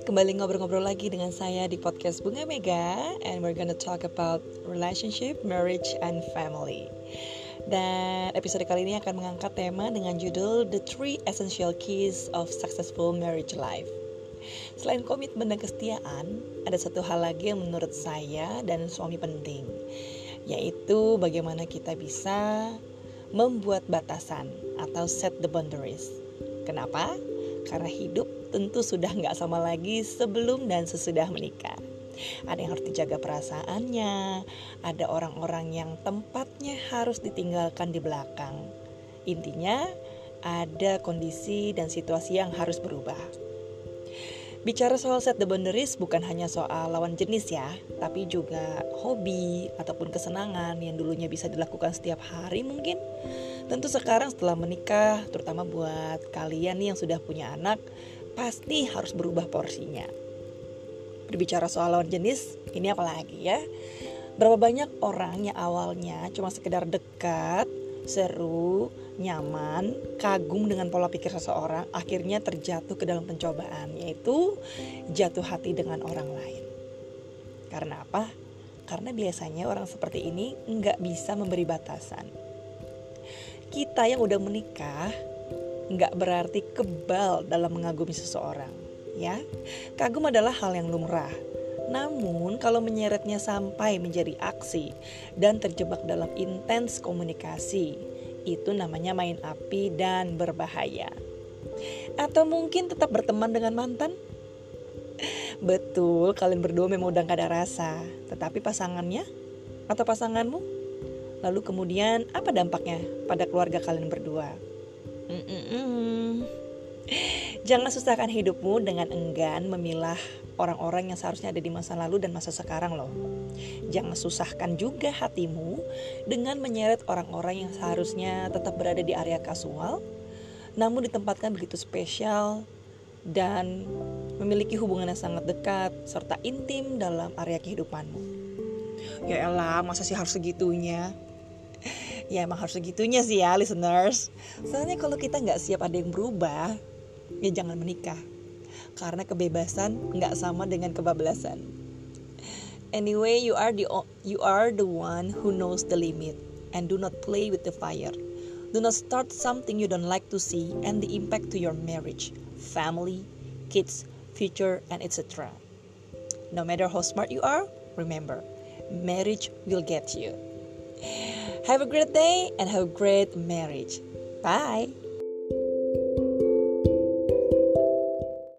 kembali ngobrol-ngobrol lagi dengan saya di podcast Bunga Mega and we're gonna talk about relationship, marriage, and family. Dan episode kali ini akan mengangkat tema dengan judul The Three Essential Keys of Successful Marriage Life. Selain komitmen dan kesetiaan, ada satu hal lagi yang menurut saya dan suami penting, yaitu bagaimana kita bisa membuat batasan atau set the boundaries. Kenapa? Karena hidup tentu sudah nggak sama lagi sebelum dan sesudah menikah. Ada yang harus dijaga perasaannya, ada orang-orang yang tempatnya harus ditinggalkan di belakang. Intinya, ada kondisi dan situasi yang harus berubah. Bicara soal set the boundaries bukan hanya soal lawan jenis ya, tapi juga hobi ataupun kesenangan yang dulunya bisa dilakukan setiap hari mungkin. Tentu sekarang setelah menikah, terutama buat kalian nih yang sudah punya anak, pasti harus berubah porsinya. Berbicara soal lawan jenis, ini apa lagi ya? Berapa banyak orang yang awalnya cuma sekedar dekat, seru, nyaman, kagum dengan pola pikir seseorang, akhirnya terjatuh ke dalam pencobaan, yaitu jatuh hati dengan orang lain. Karena apa? Karena biasanya orang seperti ini nggak bisa memberi batasan. Kita yang udah menikah nggak berarti kebal dalam mengagumi seseorang, ya. Kagum adalah hal yang lumrah, namun, kalau menyeretnya sampai menjadi aksi dan terjebak dalam intens komunikasi, itu namanya main api dan berbahaya. Atau mungkin tetap berteman dengan mantan? Betul, kalian berdua memang udah gak ada rasa, tetapi pasangannya atau pasanganmu? Lalu kemudian apa dampaknya pada keluarga kalian berdua? Jangan susahkan hidupmu dengan enggan memilah orang-orang yang seharusnya ada di masa lalu dan masa sekarang loh. Jangan susahkan juga hatimu dengan menyeret orang-orang yang seharusnya tetap berada di area kasual, namun ditempatkan begitu spesial dan memiliki hubungan yang sangat dekat serta intim dalam area kehidupanmu. Ya elah, masa sih harus segitunya? Ya emang harus segitunya sih ya listeners. Soalnya kalau kita nggak siap ada yang berubah, ya jangan menikah. Karena kebebasan nggak sama dengan kebablasan. Anyway, you are the you are the one who knows the limit and do not play with the fire. Do not start something you don't like to see and the impact to your marriage, family, kids, future, and etc. No matter how smart you are, remember, marriage will get you. Have a great day and have a great marriage. Bye.